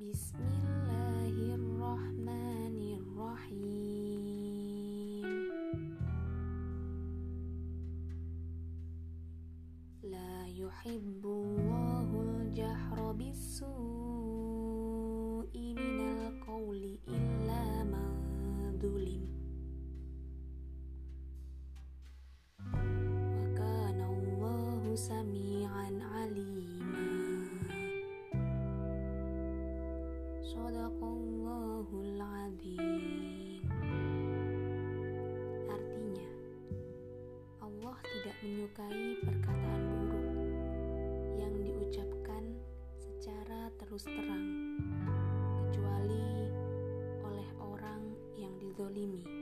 بسم الله الرحمن الرحيم لا يحب الله الجهر بالسوء من القول إلا من ظلم وكان الله سميعا Sadaqallahul adzim. Artinya, Allah tidak menyukai perkataan buruk yang diucapkan secara terus terang kecuali oleh orang yang didolimi.